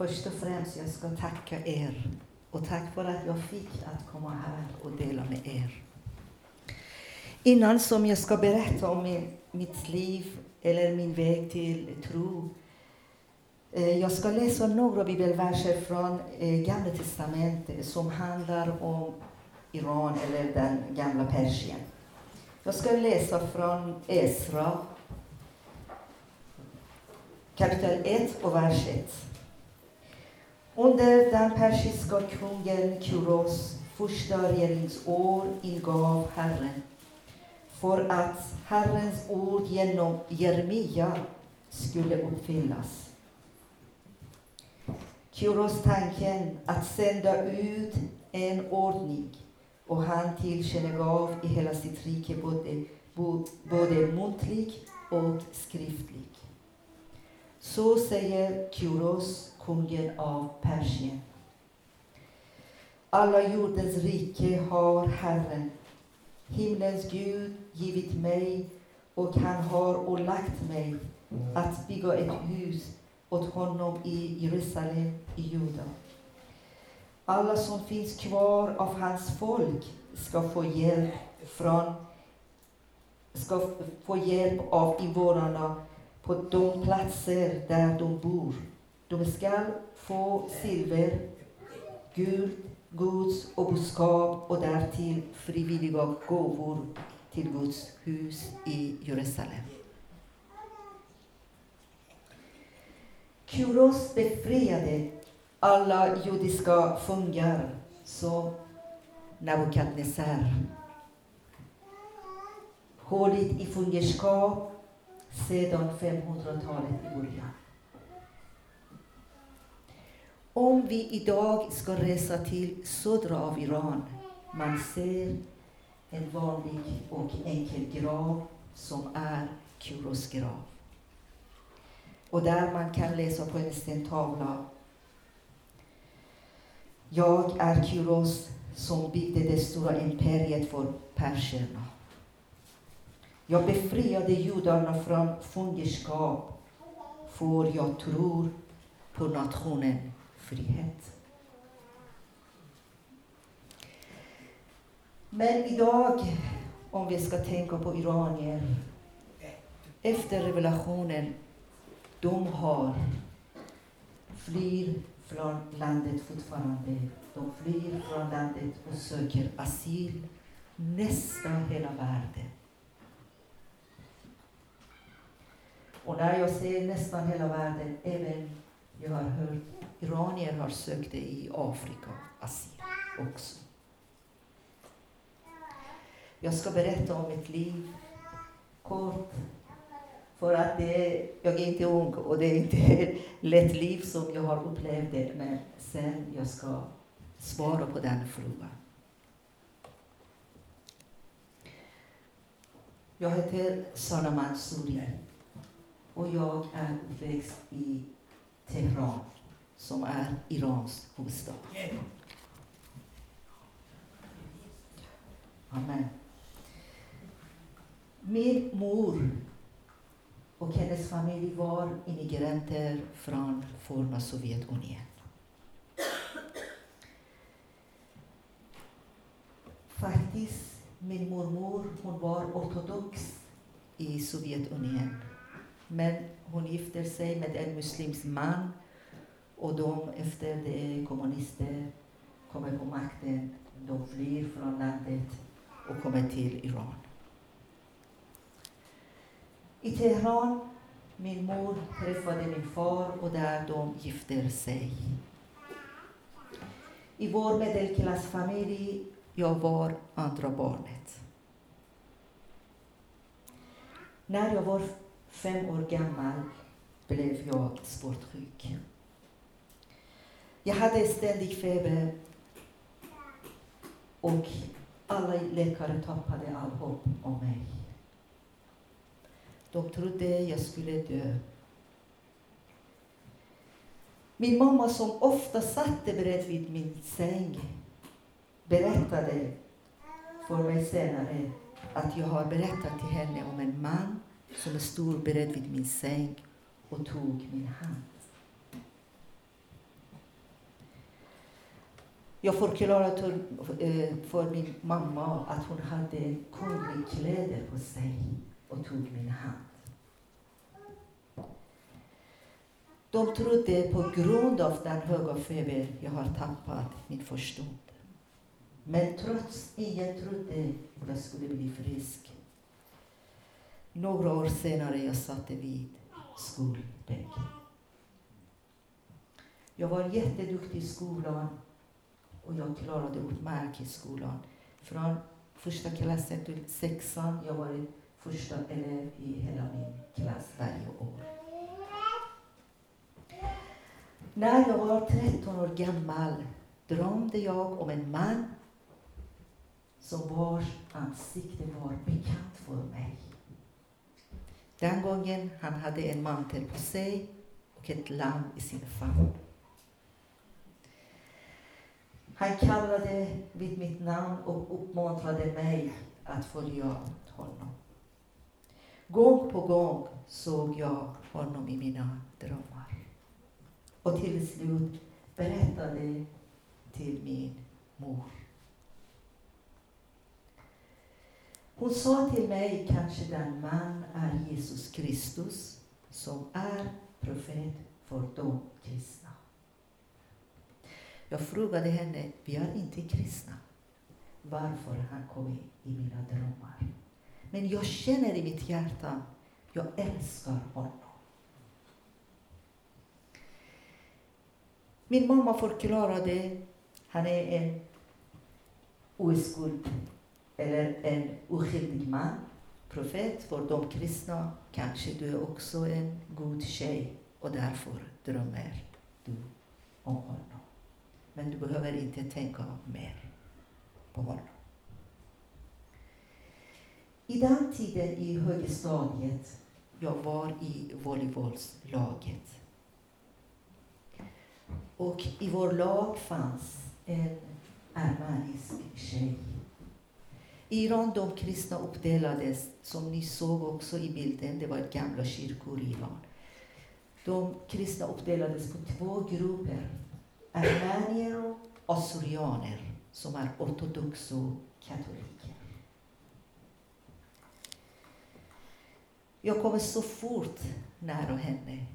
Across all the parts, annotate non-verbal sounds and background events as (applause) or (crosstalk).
Först och främst jag ska tacka er och tack för att jag fick att komma här och dela med er. Innan som jag ska berätta om min, mitt liv eller min väg till tro. Eh, jag ska läsa några bibelverser från eh, Gamla testamentet som handlar om Iran eller den gamla Persien. Jag ska läsa från Esra kapitel 1 och vers 1. Under den persiska kungen Kuros första regeringsår ingav Herren för att Herrens ord genom Jeremia skulle uppfyllas. Kyros tanken att sända ut en ordning och han tillkännagav i hela sitt rike både, både muntlig och skriftlig. Så säger Kyros, kungen av Persien. Alla jordens rike har Herren, himlens Gud, givit mig och han har ålagt mig att bygga ett hus åt honom i Jerusalem i Juda. Alla som finns kvar av hans folk ska få hjälp från ska få hjälp av invånarna på de platser där de bor. De ska få silver, guld, guds och boskap och därtill frivilliga gåvor till Guds hus i Jerusalem. Kyros befriade alla judiska fångar som Nabukadnessar hållit i fångenskap sedan 500-talet i början. Om vi idag ska resa till södra av Iran, man ser en vanlig och enkel grav som är Kuros grav. Och där man kan läsa på en stentavla jag är Kuros som byggde det stora imperiet för perserna. Jag befriade judarna från fångenskap, för jag tror på nationen frihet. Men idag, om vi ska tänka på iranier, efter revolutionen, de har flyr från landet fortfarande. De flyr från landet och söker asyl nästan hela världen. Och när jag säger nästan hela världen, även jag har hört iranier har sökt det i Afrika, asyl också. Jag ska berätta om mitt liv kort. För att det, jag är inte ung och det är inte ett (laughs) lätt liv som jag har upplevt det. Men sen jag ska svara på den frågan. Jag heter Sana Mansouri och jag är uppväxt i Teheran som är Irans huvudstad. Amen. Min mor och hennes familj var immigranter från forna Sovjetunionen. Faktiskt, min mormor hon var ortodox i Sovjetunionen. Men hon gifter sig med en muslimsk man och de, efter det kommunister kommer på makten, de flyr från landet och kommer till Iran. I Teheran, min mor träffade min far och där de gifter sig. I vår medelklassfamilj, jag var andra barnet. När jag var fem år gammal blev jag svårt sjuk. Jag hade ständig feber och alla läkare tappade all hopp om mig. De trodde jag skulle dö. Min mamma som ofta satt bredvid min säng berättade för mig senare att jag har berättat till henne om en man som stod bredvid min säng och tog min hand. Jag förklarade eh, för min mamma att hon hade kunglig kläder på sig och tog min hand. De trodde på grund av den höga feber jag har tappat min förstånd. Men trots ingen trodde att jag skulle bli frisk. Några år senare jag satte vid skolbänken. Jag var jätteduktig i skolan och jag klarade utmärkt i skolan. Från första klassen till sexan, jag var första elev i hela min klass varje år. När jag var 13 år gammal drömde jag om en man som vars ansikte var bekant för mig. Den gången han hade en mantel på sig och ett lamm i sin famn. Han kallade vid mitt namn och uppmuntrade mig att följa honom. Gång på gång såg jag honom i mina drömmar. Och till slut berättade till min mor. Hon sa till mig, kanske den man är Jesus Kristus som är profet för de kristna. Jag frågade henne, vi är inte kristna. Varför han kom i mina drömmar. Men jag känner i mitt hjärta, jag älskar honom. Min mamma förklarade, han är en oskuld eller en oskyldig man, profet för de kristna. Kanske du är också en god tjej och därför drömmer du om honom. Men du behöver inte tänka mer på honom. I den tiden i högstadiet, jag var i volleybollslaget. Och i vår lag fanns en armenisk tjej. I Iran, de kristna uppdelades, som ni såg också i bilden, det var gamla kyrkor i Iran. De kristna uppdelades på två grupper armenier och assyrianer som är ortodoxa katoliker. Jag kom så fort nära henne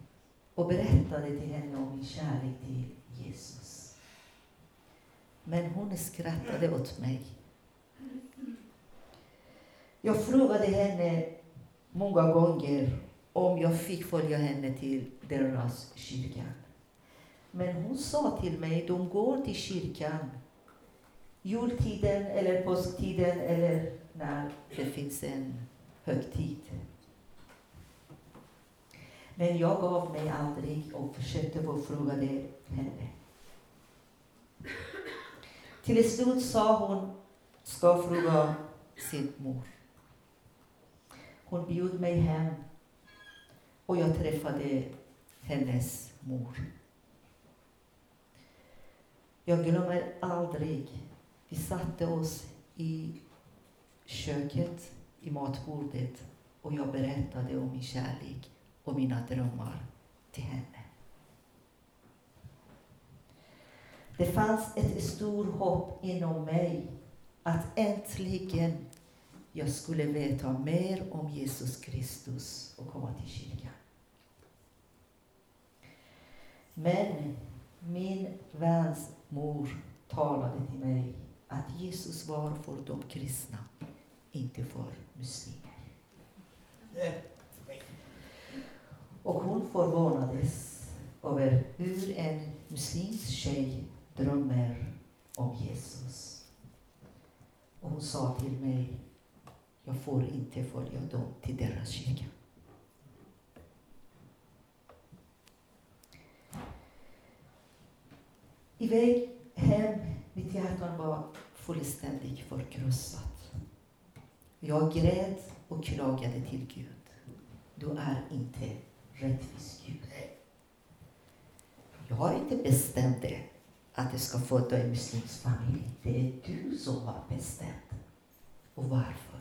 och berättade till henne om min kärlek till Jesus. Men hon skrattade åt mig. Jag frågade henne många gånger om jag fick följa henne till deras kyrka. Men hon sa till mig, de går till kyrkan jultiden eller påsktiden eller när det finns en högtid. Men jag gav mig aldrig och försökte fråga henne. Till slut sa hon, ska fråga sin mor. Hon bjöd mig hem och jag träffade hennes mor. Jag glömmer aldrig. Vi satte oss i köket, i matbordet och jag berättade om min kärlek och mina drömmar till henne. Det fanns ett stort hopp inom mig att äntligen jag skulle veta mer om Jesus Kristus och komma till kyrkan. Men min väns mor talade till mig att Jesus var för de kristna, inte för muslimer. Och hon förvånades över hur en muslimsk tjej drömmer om Jesus. Och hon sa till mig, jag får inte följa dem till deras kyrka. I väg hem, mitt hjärta var fullständigt förkrossat. Jag grät och klagade till Gud. Du är inte rättvis Gud. Jag har inte bestämt det, att jag ska föda en muslimsk familj. Det är du som har bestämt. Och varför?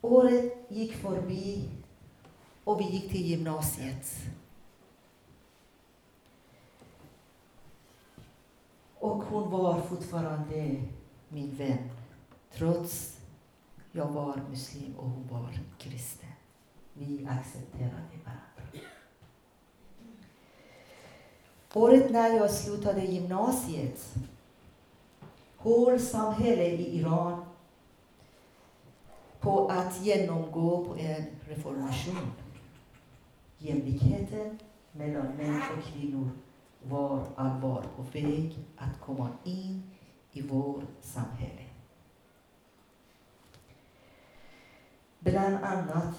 Året gick förbi och vi gick till gymnasiet. Och hon var fortfarande min vän, trots jag var muslim och hon var kristen. Vi accepterade varandra. Året när jag slutade gymnasiet höll samhället i Iran på att genomgå på en reformation. Jämlikheten mellan män och kvinnor var allvar på väg att komma in i vårt samhälle. Bland annat,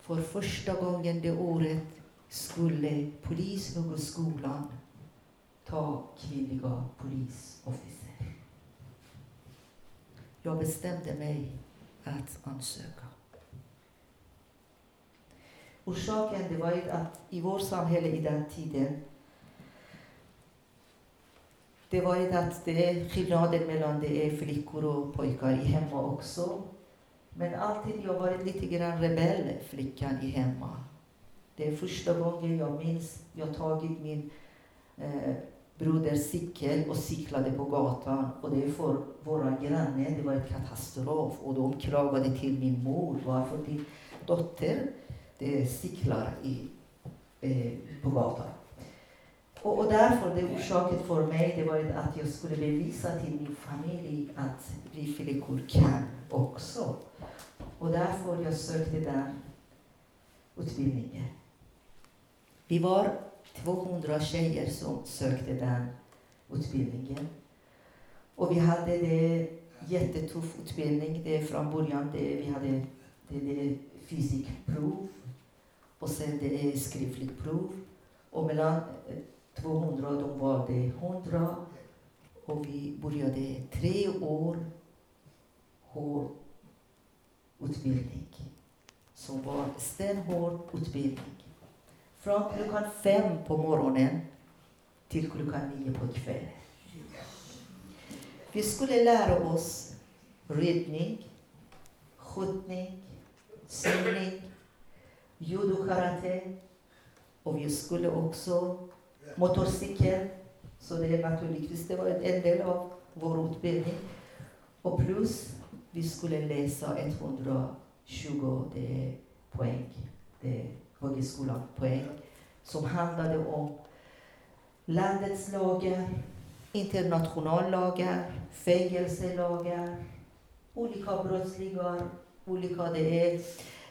för första gången det året skulle Polishögskolan ta kvinnliga polisofficer. Jag bestämde mig att ansöka. Orsaken det var att i vårt samhälle i den tiden det var att det är skillnaden mellan det är flickor och pojkar i hemma också. Men alltid jag varit lite grann rebell, flickan i hemma. Det är första gången jag minns jag tagit min eh, broders cykel och cyklade på gatan. Och det är för våra grannar, det var en katastrof. Och de klagade till min mor, varför din dotter det cyklar i, eh, på gatan. Och, och därför, det orsaken för mig, det var att jag skulle bevisa till min familj att vi flickor kan också. Och därför jag sökte den utbildningen. Vi var 200 tjejer som sökte den utbildningen. Och vi hade det jättetuff utbildning. Det från början det, vi hade det, det fysikprov och sen det är skriftligt prov. Och mellan eh, 200 de valde 100 och vi började tre år hård utbildning som var stenhård utbildning. Från klockan fem på morgonen till klockan nio på kvällen. Vi skulle lära oss ridning, skjutning, simning, judo-karate och vi skulle också motorcykel. Så det är naturligtvis det var en del av vår utbildning. Och plus, vi skulle läsa 120 det poäng, det högskolan poäng, som handlade om landets lagar, internationallagar, fängelselagar, olika brottslingar, olika det är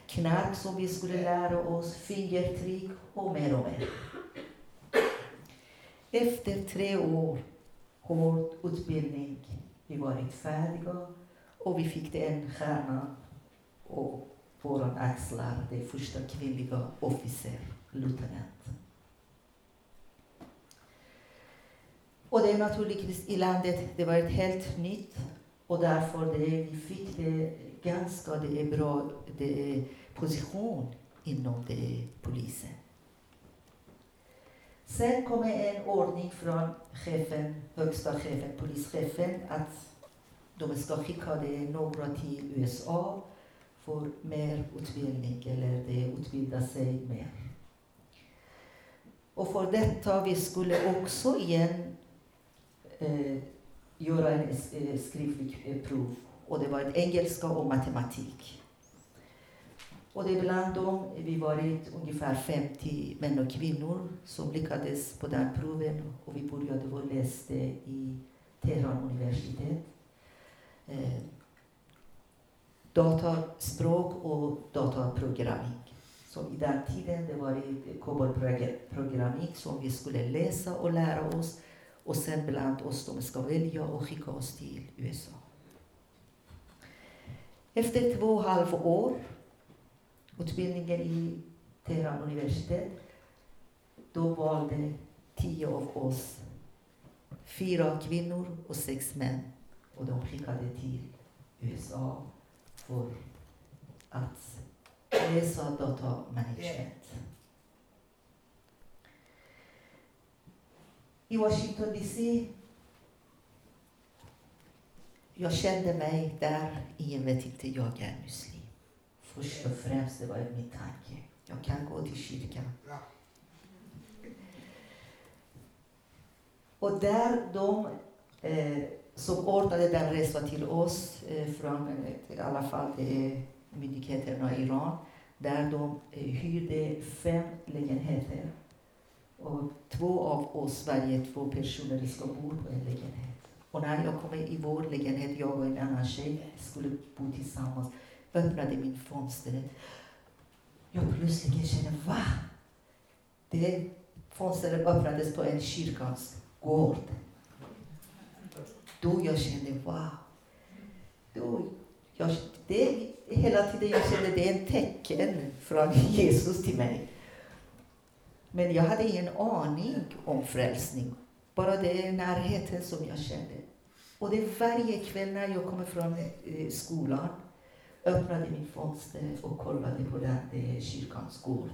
knark som vi skulle lära oss, fingertryck och mer och mer. Efter tre år hård utbildning, vi varit färdiga och vi fick en stjärna och våra axlar, det första kvinnliga officer, lutenant. Och det är naturligtvis i landet, det var ett helt nytt och därför det, vi fick det ganska det är bra det är position inom det polisen. Sen kommer en ordning från chefen, högsta chefen, polischefen, att de ska skicka det några till USA för mer utbildning, eller det utbilda sig mer. Och för detta vi skulle också igen eh, göra en eh, skriftlig eh, prov. Och det var ett engelska och matematik. Och det är bland dem, vi varit ungefär 50 män och kvinnor som lyckades på den proven och vi började och läste eh, i Teheran universitet. Eh, dataspråk och dataprogrammik. Så i den tiden det var COBOL-programming som vi skulle läsa och lära oss och sen bland oss de ska välja och skicka oss till USA. Efter två och halv år utbildningen i Teheran universitet, då valde tio av oss, fyra kvinnor och sex män, och de skickade till USA för att läsa datamanagement. I Washington DC, jag kände mig där, ingen vet inte, jag är muslim. Först och främst, det var min tanke. Jag kan gå till kyrkan. Och där de eh, som ordnade den resan till oss, eh, från eh, i alla fall eh, myndigheterna i Iran, där de eh, hyrde fem lägenheter. Och två av oss, varje två personer, ska bo på en lägenhet. Och när jag kom i vår lägenhet, jag och en annan tjej skulle bo tillsammans, öppnade min fönster. Jag plötsligt kände, va? Det fönstret öppnades på en kyrkans gård. Då jag kände, wow. Då jag, det, hela tiden jag kände det är en tecken från Jesus till mig. Men jag hade ingen aning om frälsning. Bara det närheten som jag kände. Och det varje kväll när jag kommer från eh, skolan öppnade min fönster och kollade på den eh, kyrkans gård.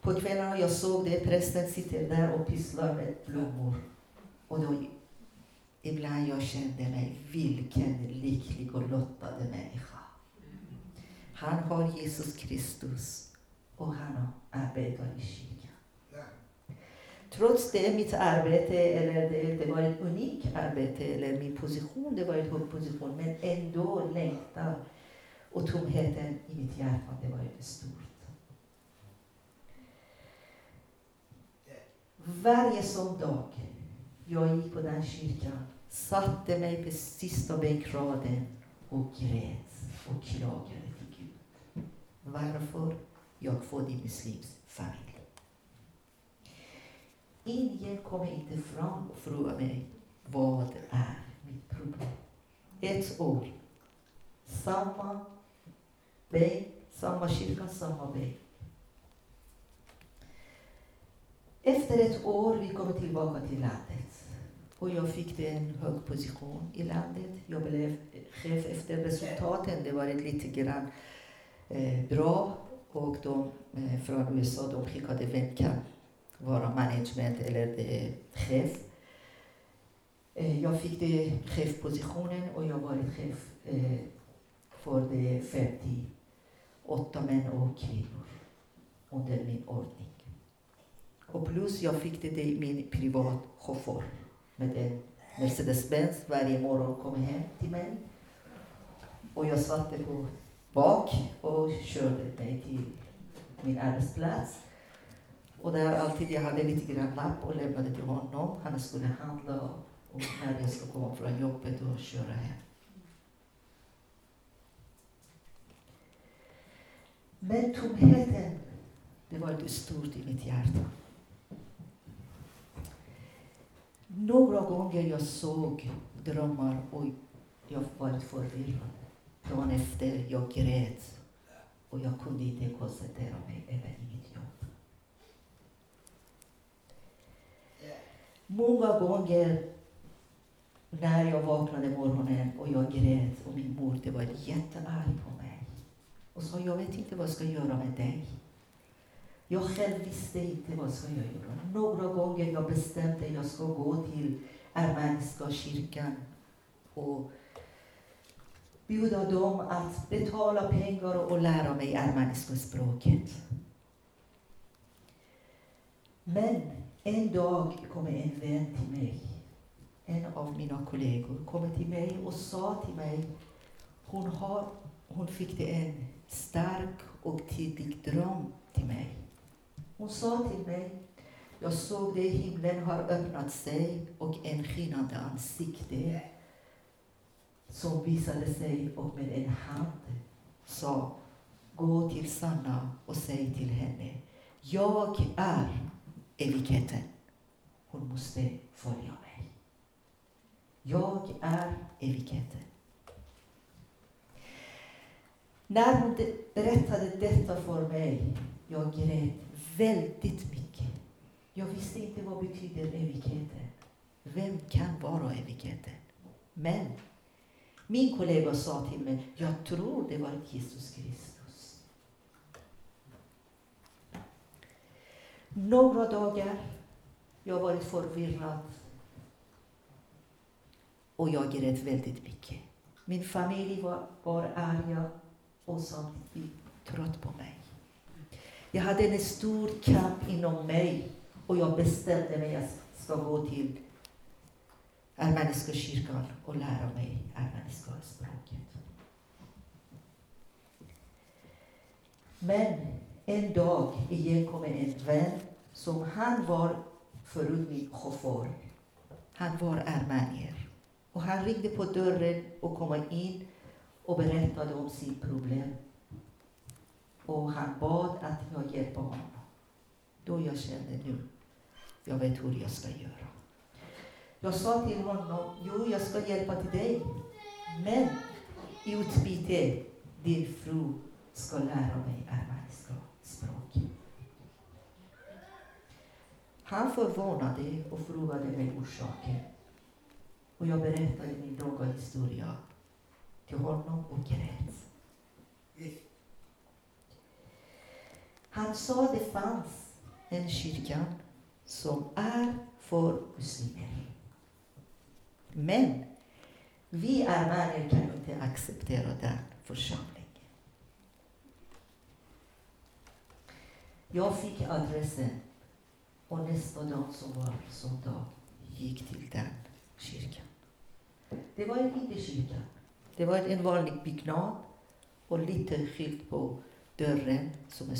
På kvällarna jag såg det, prästen sitter där och pysslar med blommor. Och då ibland jag kände mig, vilken lycklig och lottad människa. Han har Jesus Kristus och han arbetar i kyrkan. Trots det, mitt arbete, eller det, det var ett unikt arbete, eller min position, det var en hög position, men ändå längtan och tomheten i mitt hjärta, det var ju stort. Varje sån dag jag gick på den kyrkan, satte mig på sista bänkraden och grät och klagade till Gud. Varför jag får din muslims familj. Ingen kommer inte fram och frågar mig vad är mitt problem. Ett år, samma bänk, samma kyrka, samma bänk. Efter ett år vi kommer tillbaka till landet och jag fick en hög position i landet. Jag blev chef efter resultaten. Det var lite grann eh, bra och de eh, från USA de skickade vem kan vara management eller eh, chef. Eh, jag fick det chefpositionen och jag var chef eh, för de 58 män och kvinnor under min ordning. Och plus jag fick det, i min privat chaufför med en Mercedes-Benz varje morgon kom hem till mig. Och jag satte på bak och körde mig till min arbetsplats. Och där alltid jag hade lite grann lapp och lämnade till honom. Han skulle handla och när jag skulle komma från jobbet och köra hem. Men tomheten, det var ett stort i mitt hjärta. Några gånger jag såg drömmar och jag var förvirrad. Dagen efter jag grät och jag kunde inte koncentrera mig över inget jobb. Många gånger när jag vaknade morgonen och jag grät och min mor var jättearg på mig och sa jag vet inte vad jag ska göra med dig. Jag själv visste inte vad ska jag göra. Några gånger jag bestämde att jag ska gå till armeniska kyrkan och bjuda dem att betala pengar och lära mig armeniska språket. Men en dag kom en vän till mig, en av mina kollegor, kom till mig och sa till mig, hon, har, hon fick en stark och tidig dröm till mig. Hon sa till mig, jag såg det, himlen har öppnat sig och en skinande ansikte som visade sig och med en hand sa, gå till Sanna och säg till henne, jag är evigheten. Hon måste följa mig. Jag är evigheten. När hon berättade detta för mig, jag grät väldigt mycket. Jag visste inte vad betyder evigheten. Vem kan vara evigheten? Men min kollega sa till mig, jag tror det var Jesus Kristus. Några dagar, jag var förvirrad och jag grät väldigt mycket. Min familj var, var arga. och samtidigt trött på mig. Jag hade en stor kamp inom mig och jag bestämde mig att jag ska gå till armeniska kyrkan och lära mig armeniska språket. Men en dag igen kom en vän som han var förut min chaufför. Han var armenier. Och han ringde på dörren och kom in och berättade om sitt problem. Och han bad att jag hjälper honom. Då jag kände nu, jag vet hur jag ska göra. Jag sa till honom, jo, jag ska hjälpa till dig. Men i utbyte, din fru ska lära mig armeniska språk. Han förvånade och frågade mig orsaken. Och jag berättade min långa historia till honom och grät. Han sa det fanns en kyrka som är för muslimer. Men vi armenier kan inte acceptera den församlingen. Jag fick adressen och nästa dag som var söndag gick till den kyrkan. Det var en liten kyrka. Det var en vanlig byggnad och lite skylt på dörren som är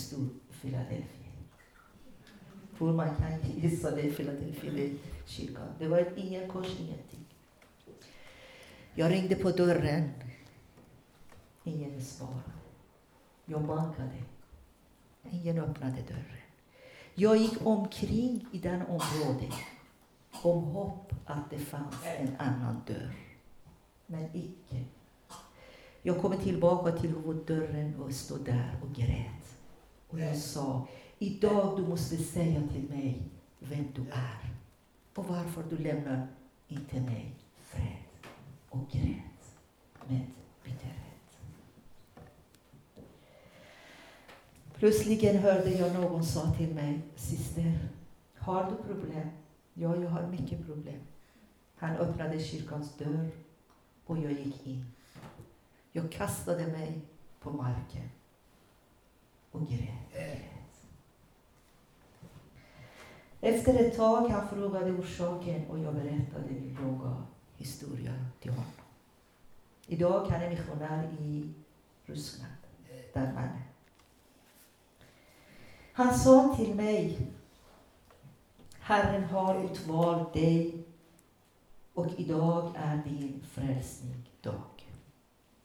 stor Philadelphia. Hur man kan gissa det, Philadelphia, det kyrkan. Det var ingen kors, ingenting. Jag ringde på dörren. Ingen svarade. Jag bankade. Ingen öppnade dörren. Jag gick omkring i den området om hopp att det fanns en annan dörr. Men icke. Jag kom tillbaka till huvuddörren och stod där och grät. Och jag sa, idag du måste säga till mig vem du är och varför du lämnar inte mig fred. Och grät med bitterhet. Plötsligen hörde jag någon sa till mig, syster, har du problem? Ja, jag har mycket problem. Han öppnade kyrkans dörr och jag gick in. Jag kastade mig på marken och grät. Efter ett tag han frågade orsaken och jag berättade min långa historia till honom. Idag han är missionär i Ryssland, där han är. Han sa till mig, Herren har utvalt dig och idag är din frälsning dag.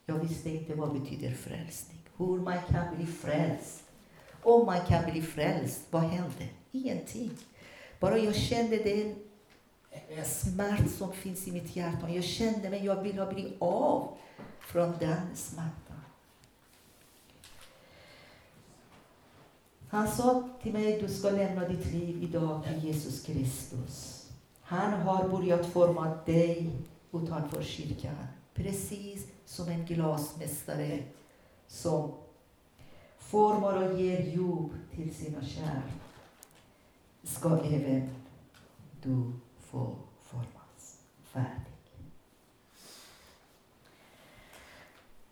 Jag visste inte vad betyder frälsning, hur man kan bli frälst. Om man kan bli frälst, vad hände? Ingenting. Bara jag kände den smärta som finns i mitt hjärta. Jag kände mig, jag ville bli av från den smärtan. Han sa till mig, du ska lämna ditt liv idag till Jesus Kristus. Han har börjat forma dig utanför kyrkan, precis som en glasmästare som formar och ger jobb till sina kär. Ska även du få formas färdig.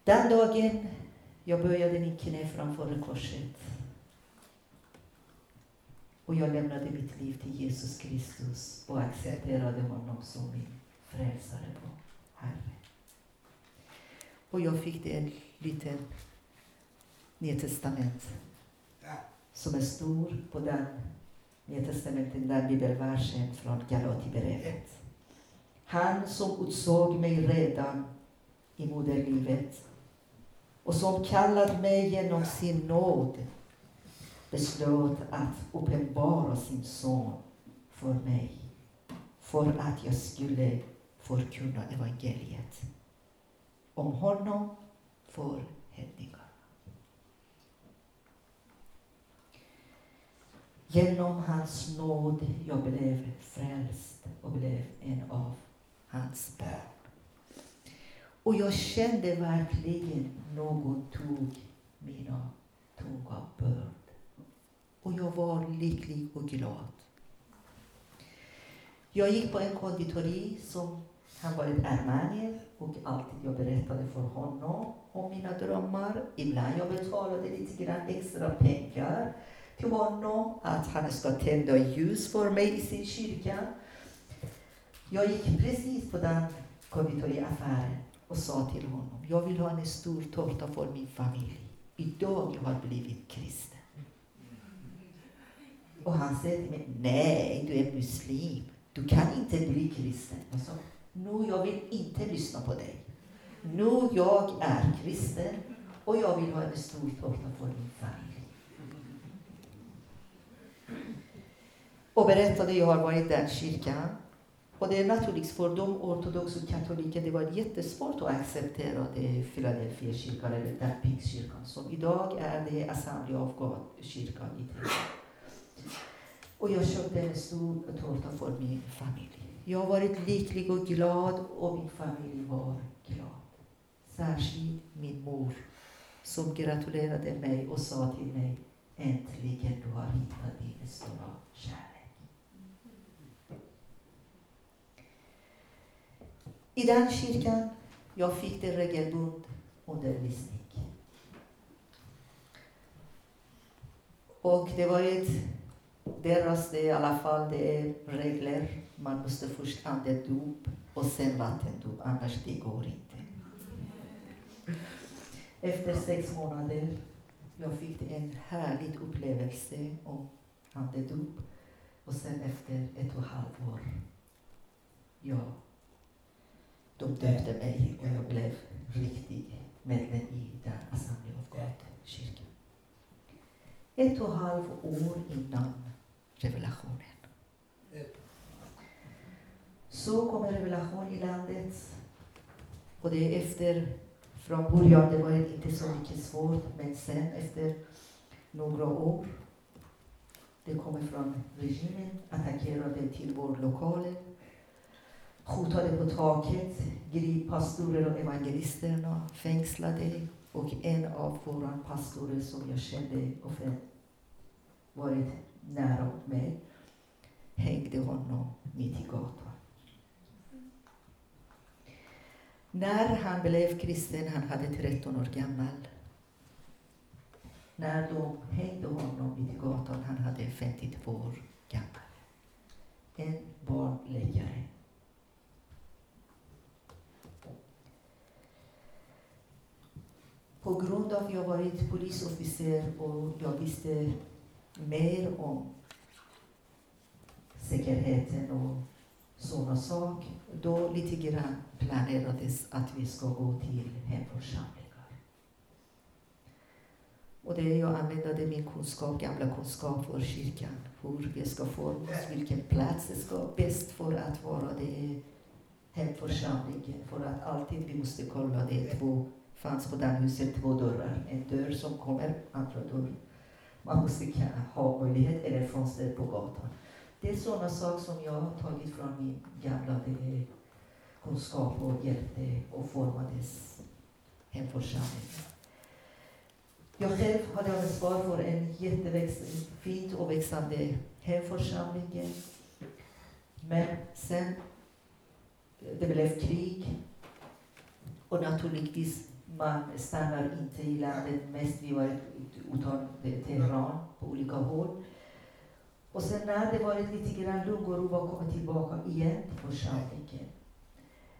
Den dagen jag böjade min knä framför korset och jag lämnade mitt liv till Jesus Kristus och accepterade honom som min frälsare och Herre. Och jag fick det lite liten Nya testament som är stor på den Nya testamenten, den bibelversen från Galatibrevet. Han som utsåg mig redan i moderlivet och som kallat mig genom sin nåd beslöt att uppenbara sin son för mig för att jag skulle förkunna evangeliet om honom för hedningarna. Genom hans nåd jag blev frälst och blev en av hans barn. Och jag kände verkligen någon tog mina tunga börd. Och jag var lycklig och glad. Jag gick på en konditori som han var en armanier och alltid jag berättade för honom om mina drömmar. Ibland jag betalade lite grann extra pengar till honom, att han ska tända ljus för mig i sin kyrka. Jag gick precis på den konditoriaffären och sa till honom, jag vill ha en stor tårta för min familj. Idag jag har blivit kristen. Och han säger till mig, nej, du är muslim. Du kan inte bli kristen. Jag sa, nu jag vill inte lyssna på dig. Nu jag är kristen och jag vill ha en stor tårta för min familj. Och berättade, jag har varit i den kyrkan. Och det är naturligtvis för de ortodoxa katoliker, det var jättesvårt att acceptera det Philadelphia kyrkan eller den pingstkyrkan som idag är det Assembly of God-kyrkan i Och jag köpte en stor tårta för min familj. Jag har varit lycklig och glad och min familj var glad. Särskilt min mor som gratulerade mig och sa till mig Äntligen du har hittat din stora kärlek. I den kyrkan jag fick det regelbundet undervisning. Och det var ett, deras, det i alla fall, det är regler. Man måste först andedop och sen vattendop, annars det går inte. Efter sex månader jag fick en härlig upplevelse om andedop. Och sen efter ett och ett halvt år, ja, de döpte mig och jag blev riktig medlem i den Assembly of God-kyrkan. Ett och ett halvt år innan revelationen. Så kommer revelation i landet. Och det är efter, från början det var inte så mycket svårt, men sen efter några år, det kommer från regimen, attackerade till vår lokaler, hotade på taket, grip pastorer och evangelisterna, fängslade och en av våra pastorer som jag kände och varit nära mig hängde honom mitt i gatan. När han blev kristen, han hade 13 år gammal. När de hängde honom mitt i gatan, han hade 52 år gammal. En barnläkare. På grund av att jag varit polisofficer och jag visste mer om säkerheten och sådana saker, då lite grann planerades att vi ska gå till hemförsamlingar. Och det jag använde min kunskap, gamla kunskap för kyrkan, hur vi ska formas, vilken plats det ska bäst för att vara det hemförsamlingen. För att alltid vi måste kolla, det två, fanns på det huset två dörrar. En dörr som kommer, andra dörr. Man måste ha möjlighet, eller fönster på gatan. Det är sådana saker som jag har tagit från min gamla eh, kunskap och hjälpte eh, och formades hemförsamling. Jag själv hade ansvar för en jättefint och växande hemförsamling. Men sen det blev krig och naturligtvis man stannar inte i landet. Mest vi var utan Teheran på olika håll. Och sen när det varit lite grann lugn och ro var kommit tillbaka igen till församlingen.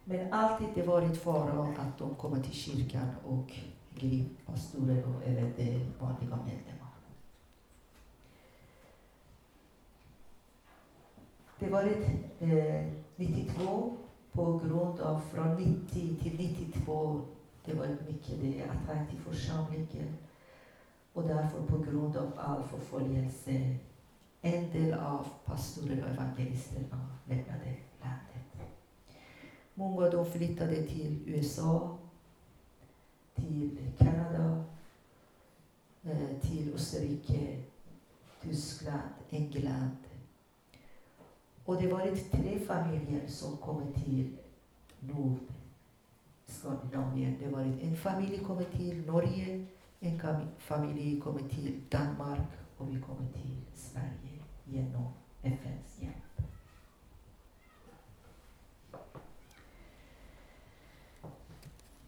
Men alltid det varit fara att de kommer till kyrkan och griper pastorer och även de vanliga medlemmar. Det varit eh, 92 på grund av från 90 till 92 det var mycket det attack till församlingen och därför på grund av all förföljelse en del av pastorer och evangelisterna lämnade landet. Många av dem flyttade till USA, till Kanada, eh, till Österrike, Tyskland, England. Och det var tre familjer som kom till Skandinavien. Det var en familj kom till Norge, en familj kom till Danmark och vi kommer till Sverige genom FNs hjälp.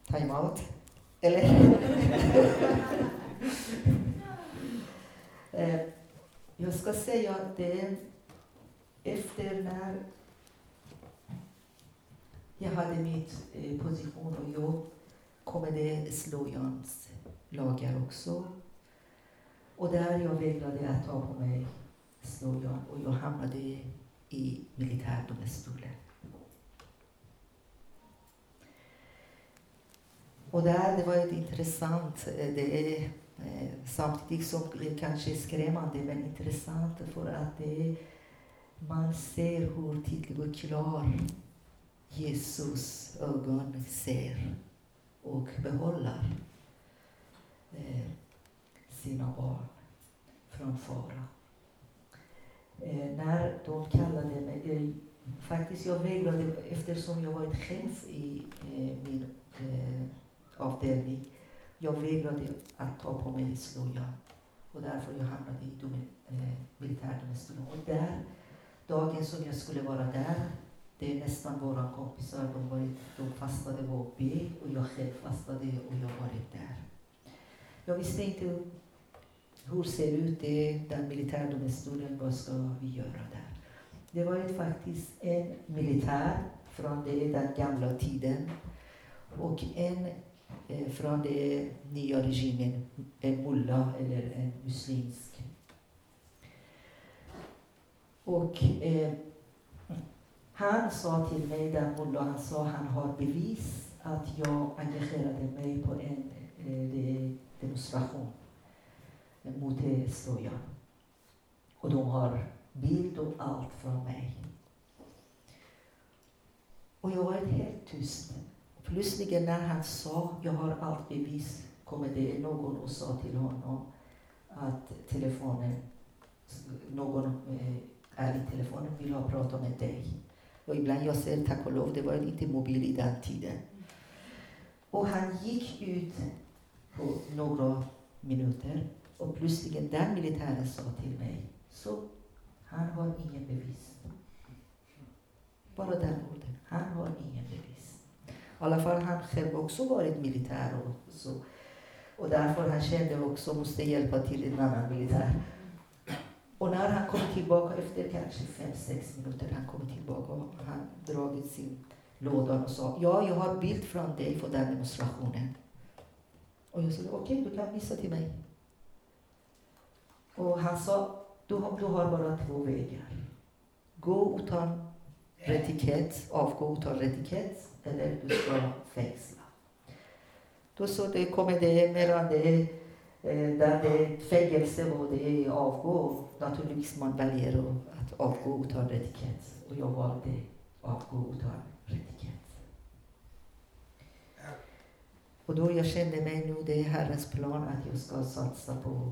time-out. Eller? (laughs) Eh, jag ska säga att det efter när hade mitt eh, position och jag kommer det slojans lagar också. Och där jag vägrade att ta på mig slojan och jag hamnade i militärdomstolen. Och där, det var ett intressant, eh, det är eh, samtidigt som det kanske är skrämmande men intressant för att det, man ser hur tydlig och klar Jesus ögon ser och behåller eh, sina barn från fara. Eh, när de kallade mig, eh, faktiskt jag vägrade eftersom jag varit chef i eh, min eh, avdelning. Jag vägrade att ta på mig slöja och därför jag hamnade i dom, eh, militärdomstolen. Och där, dagen som jag skulle vara där, det är nästan våra kompisar, de, var, de fastade var B och jag själv fastade och jag var där. Jag visste inte hur ser ut det, den militärdomstolen, vad ska vi göra där? Det var ju faktiskt en militär från det, den gamla tiden och en eh, från den nya regimen, en mulla eller en muslimsk. Och eh, han sa till mig, den mullah, han sa han har bevis att jag engagerade mig på en eh, demonstration mot slöjan. Och de har bild och allt från mig. Och jag var helt tyst. Plötsligt när han sa, jag har allt bevis, kommer det någon och sa till honom att telefonen, någon eh, är i telefonen, vill ha prata med dig. Och ibland jag ser, tack och lov, det var inte mobil i den tiden. Och han gick ut på några minuter och plötsligt den militären sa till mig, så han har ingen bevis. Bara den orden, han har ingen bevis. I alla fall han själv också varit militär och så. Och därför han kände också, måste hjälpa till en annan militär. Och när han kom tillbaka efter kanske fem, sex minuter, han kom tillbaka och han dragit sin låda och sa, ja, jag har bild från dig för den demonstrationen. Och jag sa, okej, okay, du kan visa till mig. Och han sa, du, du har bara två vägar. Gå utan retikett, avgå utan retikett eller du ska fängsla. Då så det kommer det mellan det, Eh, där det är fängelse och det avgå. Naturligtvis man väljer att avgå utan etikett. Och jag valde avgå utan etikett. Och då jag kände mig nu, det är Herrens plan att jag ska satsa på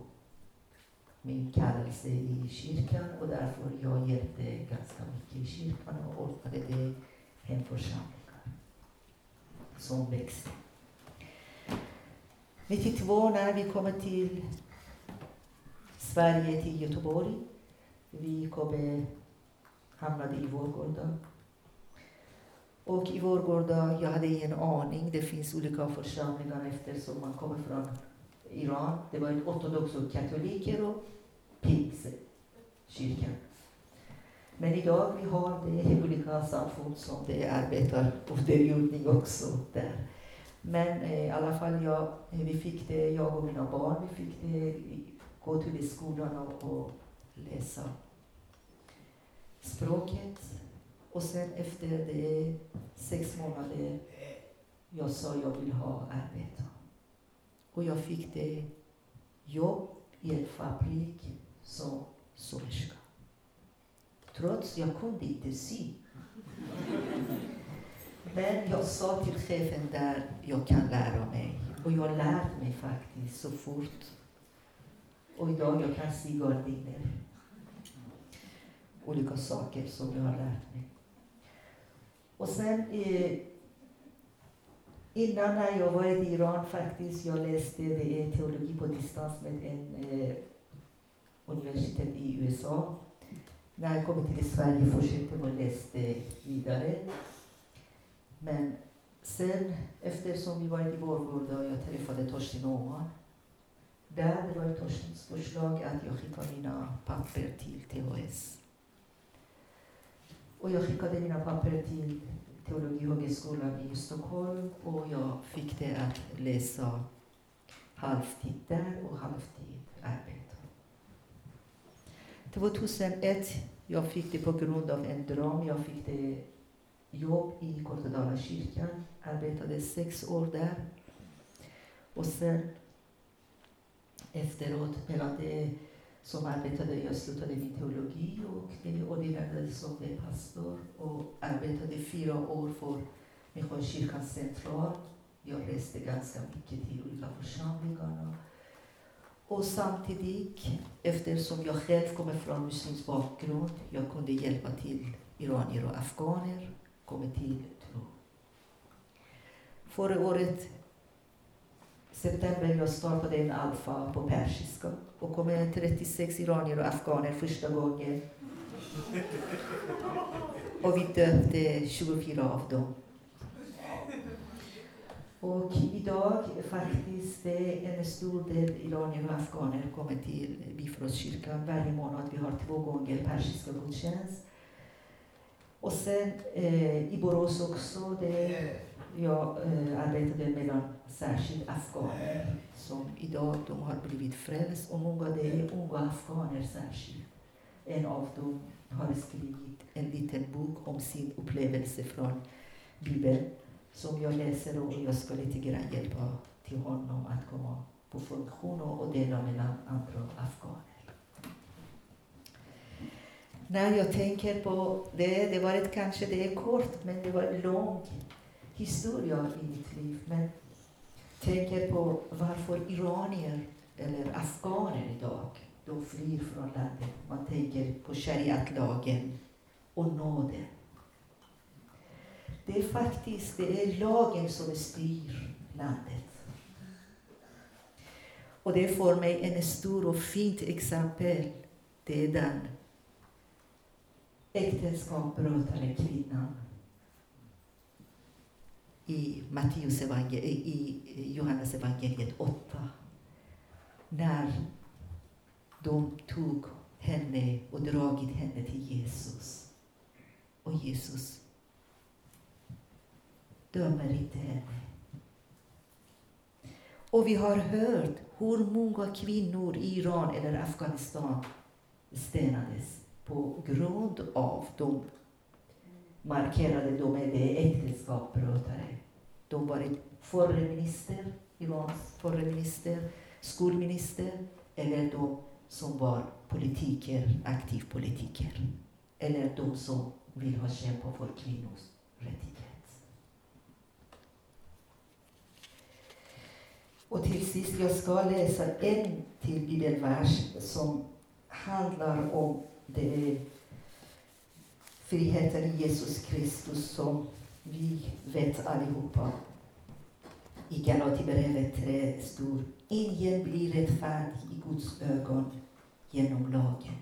min kallelse i kyrkan och därför jag hjälpte ganska mycket i kyrkan och orkade det hemförsamlingar som växte. 92 när vi kommer till Sverige, till Göteborg. Vi kommer, hamnade i Vårgårda. Och i Vårgårda, jag hade ingen aning. Det finns olika församlingar eftersom man kommer från Iran. Det var en ortodox och katoliker och pingstkyrkan. Men idag vi har det olika samfund som det arbetar underjordning också där. Men eh, i alla fall, jag, eh, vi fick det, jag och mina barn, vi fick det, gå till skolan och, och läsa språket. Och sen efter det, sex månader, jag sa jag vill ha arbete. Och jag fick det jobb i en fabrik som sömmerska. Trots jag kunde inte sy. Men jag sa till chefen där, jag kan lära mig. Och jag har lärt mig faktiskt så fort. Och idag jag kan sy gardiner. Olika saker som jag har lärt mig. Och sen eh, innan när jag var i Iran faktiskt, jag läste det teologi på distans med en eh, universitet i USA. När jag kom till Sverige fortsatte jag läste vidare. Men Sen eftersom vi var i Vårgårda och jag träffade Torsten Åman. Där det var Torstens förslag att jag skickar mina papper till THS. Och jag skickade mina papper till Teologihögskolan i Stockholm och jag fick det att läsa halvtid där och halvtid arbeta. 2001 jag fick det på grund av en dröm. Jag fick det jobb i Kortedala kyrkan. Arbetade sex år där. Och sen efteråt, mellan det som arbetade, jag slutade min teologi och det ordinerade som det pastor och arbetade fyra år för Missionskyrkans central. Jag reste ganska mycket till olika församlingar. Och samtidigt, eftersom jag själv kommer från muslimsk bakgrund, jag kunde hjälpa till iranier och afghaner kommit till tro. Förra året september jag startade en alfa på persiska och kom med 36 iranier och afghaner första gången. Och vi döpte 24 av dem. Och idag faktiskt det är en stor del iranier och afghaner kommer till Bifrostkyrkan varje månad. Vi har två gånger persiska gudstjänst. Och sen eh, i Borås också, det, jag eh, arbetade mellan särskilt afghaner som idag de har blivit frälst och många det är unga afghaner särskilt. En av dem har skrivit en liten bok om sin upplevelse från Bibeln som jag läser och jag ska lite grann hjälpa till honom att komma på funktion och dela mellan andra afghaner. När jag tänker på det, det var ett, kanske det är kort, men det var en lång historia i mitt liv. Men tänker på varför iranier eller afghaner idag, de flyr från landet. Man tänker på shariatlagen och nåden. Det är faktiskt det är lagen som styr landet. Och det är för mig en stor och fint exempel. Det är den äktenskapsbrotande kvinnan i Matteus i Johannes evangeliet 8. När de tog henne och dragit henne till Jesus. Och Jesus dömer inte henne. Och vi har hört hur många kvinnor i Iran eller Afghanistan stenades på grund av de markerade de är det. De var förre minister, Irans förre minister, skolminister eller de som var politiker, aktiv politiker. Eller de som vill ha kämpa för kvinnors rättighet. Och till sist, jag ska läsa en till bibelvers som handlar om det är friheten i Jesus Kristus som vi vet allihopa. I Galaterbrevet 3 står Ingen blir rättfärdig i Guds ögon genom lagen.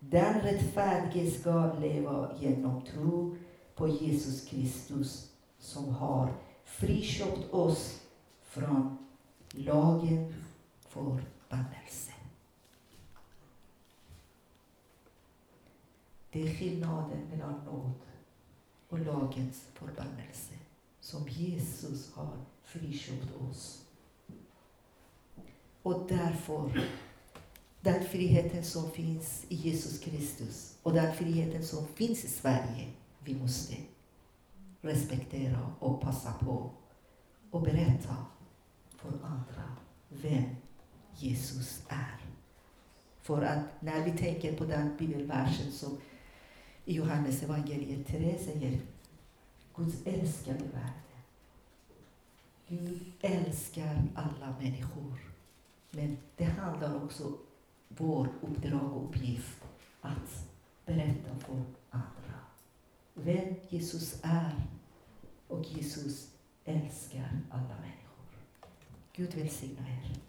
Den rättfärdige ska leva genom tro på Jesus Kristus som har friköpt oss från lagen för bannelse. Det är skillnaden mellan nåd och lagens förbannelse som Jesus har friköpt oss. Och därför, den friheten som finns i Jesus Kristus och den friheten som finns i Sverige, vi måste respektera och passa på och berätta för andra vem Jesus är. För att när vi tänker på den bibelversen som i Johannes evangeliet 3 säger Guds älskade värld. Gud älskar alla människor. Men det handlar också om vår uppdrag och uppgift att berätta för andra vem Jesus är. Och Jesus älskar alla människor. Gud välsigna er.